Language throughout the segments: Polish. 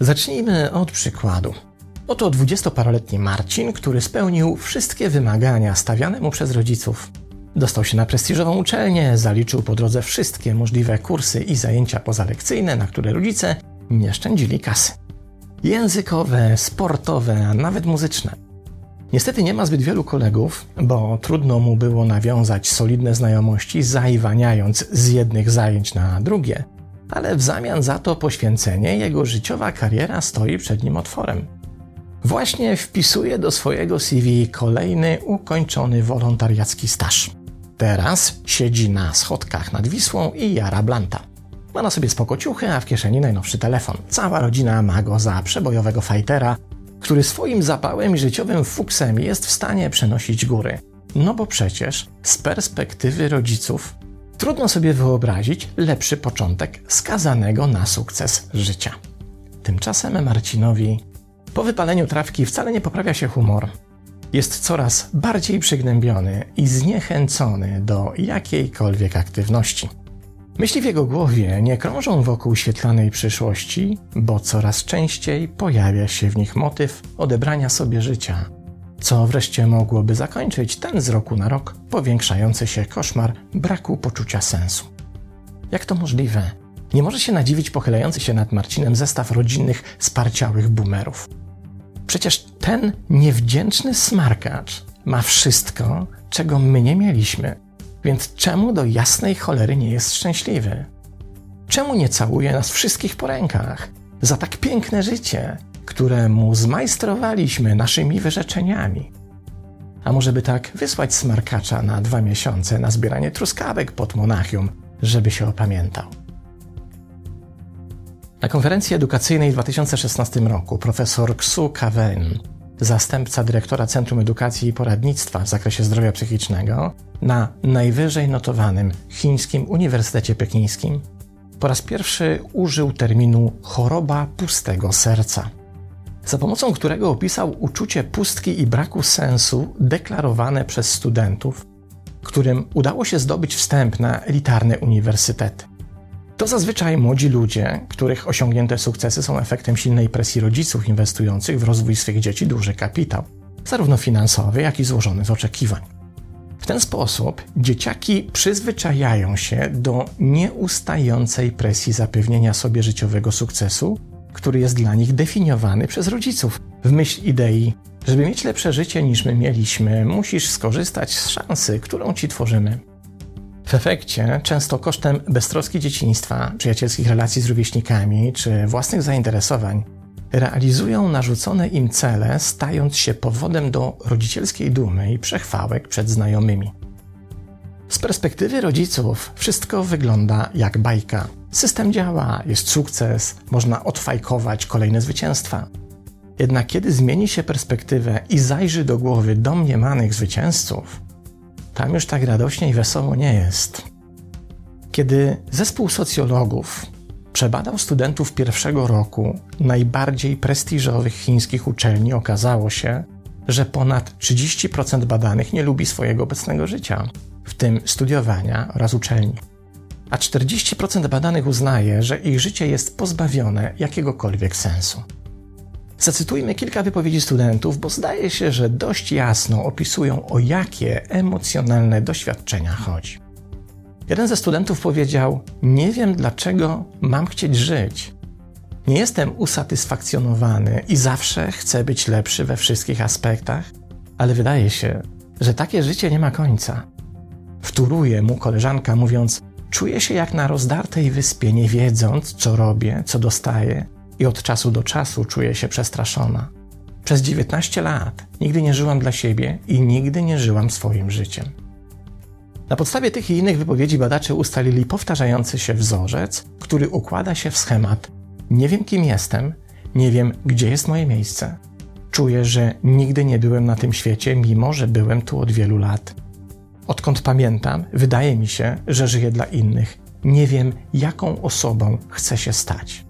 Zacznijmy od przykładu. Oto dwudziestoparoletni Marcin, który spełnił wszystkie wymagania stawiane mu przez rodziców. Dostał się na prestiżową uczelnię, zaliczył po drodze wszystkie możliwe kursy i zajęcia pozalekcyjne, na które rodzice nie szczędzili kasy. Językowe, sportowe, a nawet muzyczne. Niestety nie ma zbyt wielu kolegów, bo trudno mu było nawiązać solidne znajomości, zaiwaniając z jednych zajęć na drugie, ale w zamian za to poświęcenie jego życiowa kariera stoi przed nim otworem. Właśnie wpisuje do swojego CV kolejny ukończony wolontariacki staż. Teraz siedzi na schodkach nad Wisłą i jara blanta. Ma na sobie spokociuchy, a w kieszeni najnowszy telefon. Cała rodzina ma go za przebojowego fajtera, który swoim zapałem i życiowym fuksem jest w stanie przenosić góry. No bo przecież z perspektywy rodziców trudno sobie wyobrazić lepszy początek skazanego na sukces życia. Tymczasem Marcinowi po wypaleniu trawki wcale nie poprawia się humor. Jest coraz bardziej przygnębiony i zniechęcony do jakiejkolwiek aktywności. Myśli w jego głowie nie krążą wokół świetlanej przyszłości, bo coraz częściej pojawia się w nich motyw odebrania sobie życia, co wreszcie mogłoby zakończyć ten z roku na rok powiększający się koszmar braku poczucia sensu. Jak to możliwe? Nie może się nadziwić pochylający się nad Marcinem zestaw rodzinnych, sparciałych boomerów. Przecież ten niewdzięczny smarkacz ma wszystko, czego my nie mieliśmy. Więc czemu do jasnej cholery nie jest szczęśliwy? Czemu nie całuje nas wszystkich po rękach za tak piękne życie, które mu zmajstrowaliśmy naszymi wyrzeczeniami? A może by tak wysłać smarkacza na dwa miesiące na zbieranie truskawek pod Monachium, żeby się opamiętał? Na konferencji edukacyjnej w 2016 roku profesor Xu Kawen, zastępca dyrektora Centrum Edukacji i Poradnictwa w zakresie zdrowia psychicznego na najwyżej notowanym chińskim Uniwersytecie Pekińskim, po raz pierwszy użył terminu choroba pustego serca, za pomocą którego opisał uczucie pustki i braku sensu deklarowane przez studentów, którym udało się zdobyć wstęp na elitarne uniwersytety. To zazwyczaj młodzi ludzie, których osiągnięte sukcesy są efektem silnej presji rodziców inwestujących w rozwój swych dzieci duży kapitał, zarówno finansowy, jak i złożony z oczekiwań. W ten sposób dzieciaki przyzwyczajają się do nieustającej presji zapewnienia sobie życiowego sukcesu, który jest dla nich definiowany przez rodziców w myśl idei, żeby mieć lepsze życie niż my mieliśmy, musisz skorzystać z szansy, którą ci tworzymy. W efekcie, często kosztem beztroski dzieciństwa, przyjacielskich relacji z rówieśnikami czy własnych zainteresowań, realizują narzucone im cele, stając się powodem do rodzicielskiej dumy i przechwałek przed znajomymi. Z perspektywy rodziców wszystko wygląda jak bajka. System działa, jest sukces, można odfajkować kolejne zwycięstwa. Jednak kiedy zmieni się perspektywę i zajrzy do głowy domniemanych zwycięzców, tam już tak radośnie i wesoło nie jest. Kiedy zespół socjologów przebadał studentów pierwszego roku najbardziej prestiżowych chińskich uczelni, okazało się, że ponad 30% badanych nie lubi swojego obecnego życia, w tym studiowania oraz uczelni. A 40% badanych uznaje, że ich życie jest pozbawione jakiegokolwiek sensu. Zacytujmy kilka wypowiedzi studentów, bo zdaje się, że dość jasno opisują, o jakie emocjonalne doświadczenia chodzi. Jeden ze studentów powiedział: Nie wiem, dlaczego mam chcieć żyć. Nie jestem usatysfakcjonowany i zawsze chcę być lepszy we wszystkich aspektach, ale wydaje się, że takie życie nie ma końca. Wtóruje mu koleżanka, mówiąc: Czuję się jak na rozdartej wyspie, nie wiedząc, co robię, co dostaję, i od czasu do czasu czuję się przestraszona. Przez 19 lat nigdy nie żyłam dla siebie i nigdy nie żyłam swoim życiem. Na podstawie tych i innych wypowiedzi badacze ustalili powtarzający się wzorzec, który układa się w schemat: Nie wiem, kim jestem, nie wiem, gdzie jest moje miejsce. Czuję, że nigdy nie byłem na tym świecie, mimo że byłem tu od wielu lat. Odkąd pamiętam, wydaje mi się, że żyję dla innych. Nie wiem, jaką osobą chcę się stać.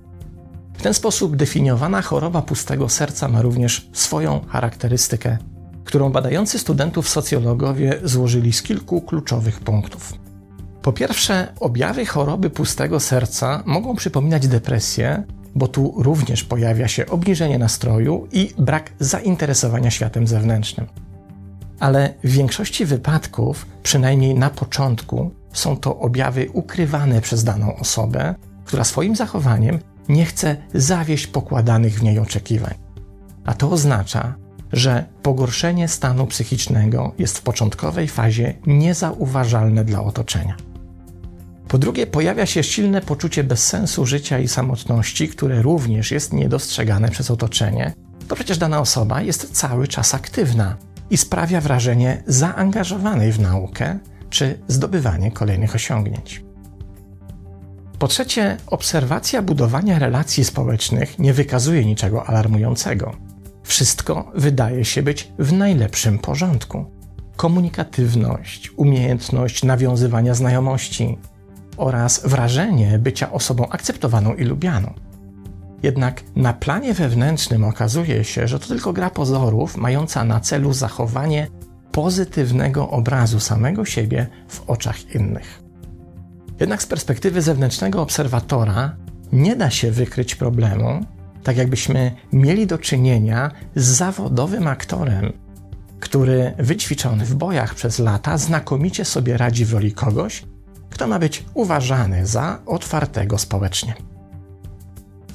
W ten sposób definiowana choroba pustego serca ma również swoją charakterystykę. którą badający studentów socjologowie złożyli z kilku kluczowych punktów. Po pierwsze, objawy choroby pustego serca mogą przypominać depresję, bo tu również pojawia się obniżenie nastroju i brak zainteresowania światem zewnętrznym. Ale w większości wypadków, przynajmniej na początku, są to objawy ukrywane przez daną osobę, która swoim zachowaniem nie chce zawieść pokładanych w niej oczekiwań. A to oznacza, że pogorszenie stanu psychicznego jest w początkowej fazie niezauważalne dla otoczenia. Po drugie, pojawia się silne poczucie bezsensu życia i samotności, które również jest niedostrzegane przez otoczenie, to przecież dana osoba jest cały czas aktywna i sprawia wrażenie zaangażowanej w naukę czy zdobywanie kolejnych osiągnięć. Po trzecie, obserwacja budowania relacji społecznych nie wykazuje niczego alarmującego. Wszystko wydaje się być w najlepszym porządku. Komunikatywność, umiejętność nawiązywania znajomości oraz wrażenie bycia osobą akceptowaną i lubianą. Jednak na planie wewnętrznym okazuje się, że to tylko gra pozorów mająca na celu zachowanie pozytywnego obrazu samego siebie w oczach innych. Jednak z perspektywy zewnętrznego obserwatora nie da się wykryć problemu, tak jakbyśmy mieli do czynienia z zawodowym aktorem, który wyćwiczony w bojach przez lata znakomicie sobie radzi w roli kogoś, kto ma być uważany za otwartego społecznie.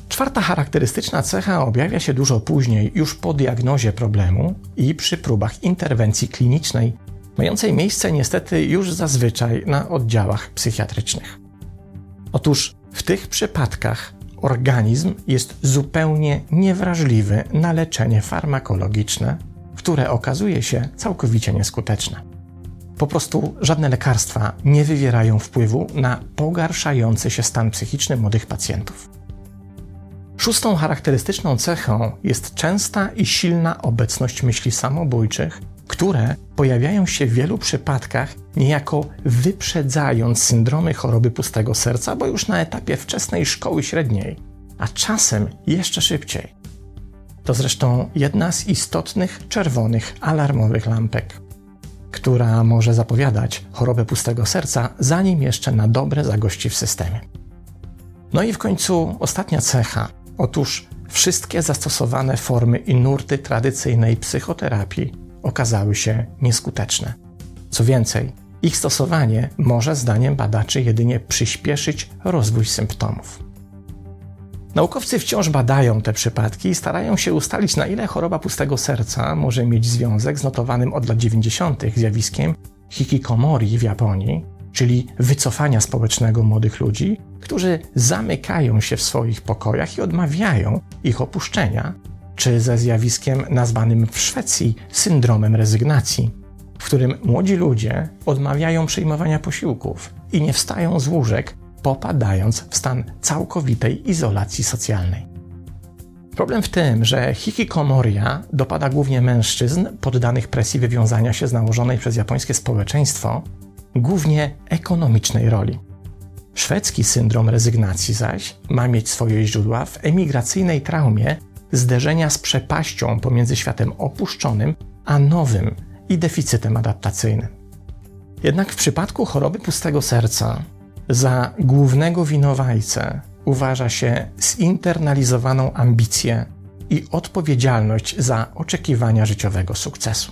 Czwarta charakterystyczna cecha objawia się dużo później, już po diagnozie problemu i przy próbach interwencji klinicznej, mającej miejsce niestety już zazwyczaj na oddziałach psychiatrycznych. Otóż w tych przypadkach organizm jest zupełnie niewrażliwy na leczenie farmakologiczne, które okazuje się całkowicie nieskuteczne. Po prostu żadne lekarstwa nie wywierają wpływu na pogarszający się stan psychiczny młodych pacjentów. Szóstą charakterystyczną cechą jest częsta i silna obecność myśli samobójczych, które pojawiają się w wielu przypadkach niejako wyprzedzając syndromy choroby pustego serca, bo już na etapie wczesnej szkoły średniej, a czasem jeszcze szybciej. To zresztą jedna z istotnych czerwonych alarmowych lampek, która może zapowiadać chorobę pustego serca, zanim jeszcze na dobre zagości w systemie. No i w końcu ostatnia cecha, Otóż wszystkie zastosowane formy i nurty tradycyjnej psychoterapii okazały się nieskuteczne. Co więcej, ich stosowanie może, zdaniem badaczy, jedynie przyspieszyć rozwój symptomów. Naukowcy wciąż badają te przypadki i starają się ustalić, na ile choroba pustego serca może mieć związek z notowanym od lat 90. zjawiskiem hikikomori w Japonii, czyli wycofania społecznego młodych ludzi, którzy zamykają się w swoich pokojach i odmawiają ich opuszczenia, czy ze zjawiskiem nazwanym w Szwecji syndromem rezygnacji, w którym młodzi ludzie odmawiają przyjmowania posiłków i nie wstają z łóżek, popadając w stan całkowitej izolacji socjalnej. Problem w tym, że hikikomoria dopada głównie mężczyzn poddanych presji wywiązania się z nałożonej przez japońskie społeczeństwo głównie ekonomicznej roli. Szwedzki syndrom rezygnacji zaś ma mieć swoje źródła w emigracyjnej traumie zderzenia z przepaścią pomiędzy światem opuszczonym a nowym i deficytem adaptacyjnym. Jednak w przypadku choroby pustego serca za głównego winowajcę uważa się zinternalizowaną ambicję i odpowiedzialność za oczekiwania życiowego sukcesu.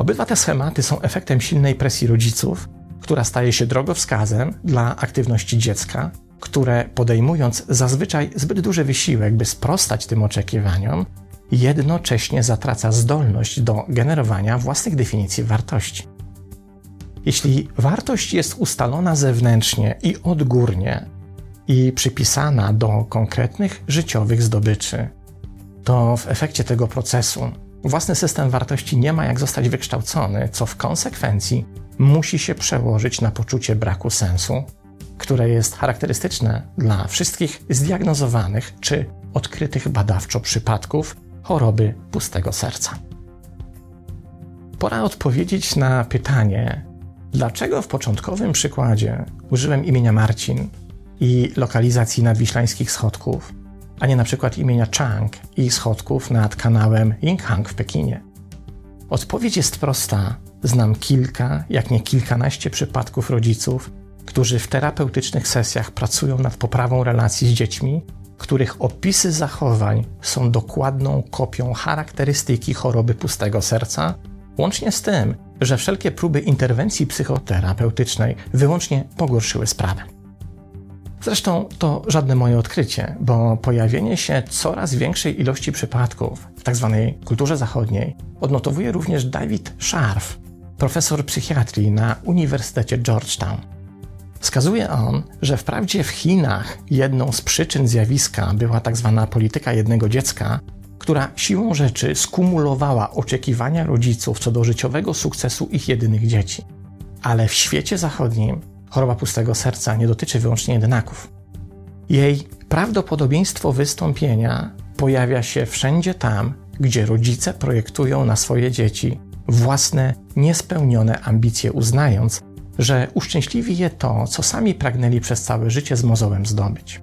Obydwa te schematy są efektem silnej presji rodziców, która staje się drogowskazem dla aktywności dziecka, które podejmując zazwyczaj zbyt duży wysiłek, by sprostać tym oczekiwaniom, jednocześnie zatraca zdolność do generowania własnych definicji wartości. Jeśli wartość jest ustalona zewnętrznie i odgórnie i przypisana do konkretnych życiowych zdobyczy, to w efekcie tego procesu Własny system wartości nie ma jak zostać wykształcony, co w konsekwencji musi się przełożyć na poczucie braku sensu, które jest charakterystyczne dla wszystkich zdiagnozowanych czy odkrytych badawczo przypadków choroby pustego serca. Pora odpowiedzieć na pytanie, dlaczego w początkowym przykładzie użyłem imienia Marcin i lokalizacji nadwiślańskich schodków, a nie na przykład imienia Chang i schodków nad kanałem Yinghang w Pekinie. Odpowiedź jest prosta. Znam kilka, jak nie kilkanaście przypadków rodziców, którzy w terapeutycznych sesjach pracują nad poprawą relacji z dziećmi, których opisy zachowań są dokładną kopią charakterystyki choroby pustego serca, łącznie z tym, że wszelkie próby interwencji psychoterapeutycznej wyłącznie pogorszyły sprawę. Zresztą to żadne moje odkrycie, bo pojawienie się coraz większej ilości przypadków w tzw. Tak kulturze zachodniej odnotowuje również David Scharf, profesor psychiatrii na Uniwersytecie Georgetown. Wskazuje on, że wprawdzie w Chinach jedną z przyczyn zjawiska była tzw. Tak polityka jednego dziecka, która siłą rzeczy skumulowała oczekiwania rodziców co do życiowego sukcesu ich jedynych dzieci. Ale w świecie zachodnim choroba pustego serca nie dotyczy wyłącznie jednaków. Jej prawdopodobieństwo wystąpienia pojawia się wszędzie tam, gdzie rodzice projektują na swoje dzieci własne niespełnione ambicje, uznając, że uszczęśliwi je to, co sami pragnęli przez całe życie z mozołem zdobyć.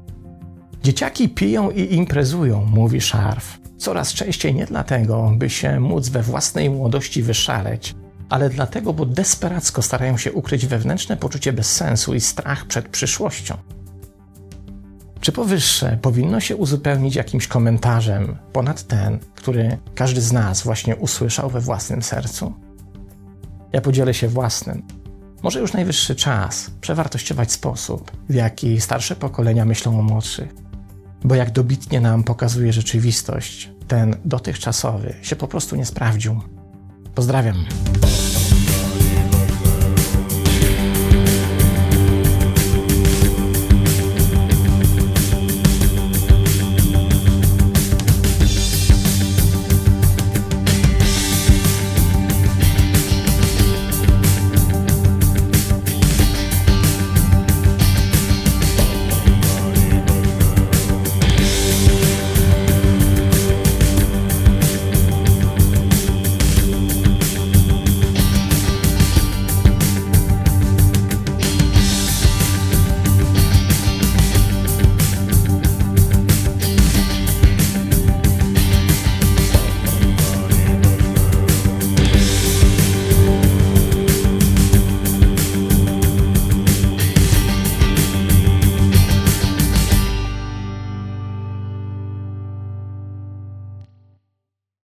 Dzieciaki piją i imprezują, mówi Szarf, coraz częściej nie dlatego, by się móc we własnej młodości wyszaleć, ale dlatego, bo desperacko starają się ukryć wewnętrzne poczucie bezsensu i strach przed przyszłością. Czy powyższe powinno się uzupełnić jakimś komentarzem ponad ten, który każdy z nas właśnie usłyszał we własnym sercu? Ja podzielę się własnym. Może już najwyższy czas przewartościować sposób, w jaki starsze pokolenia myślą o młodszych, bo jak dobitnie nam pokazuje rzeczywistość, ten dotychczasowy się po prostu nie sprawdził. Pozdrawiam.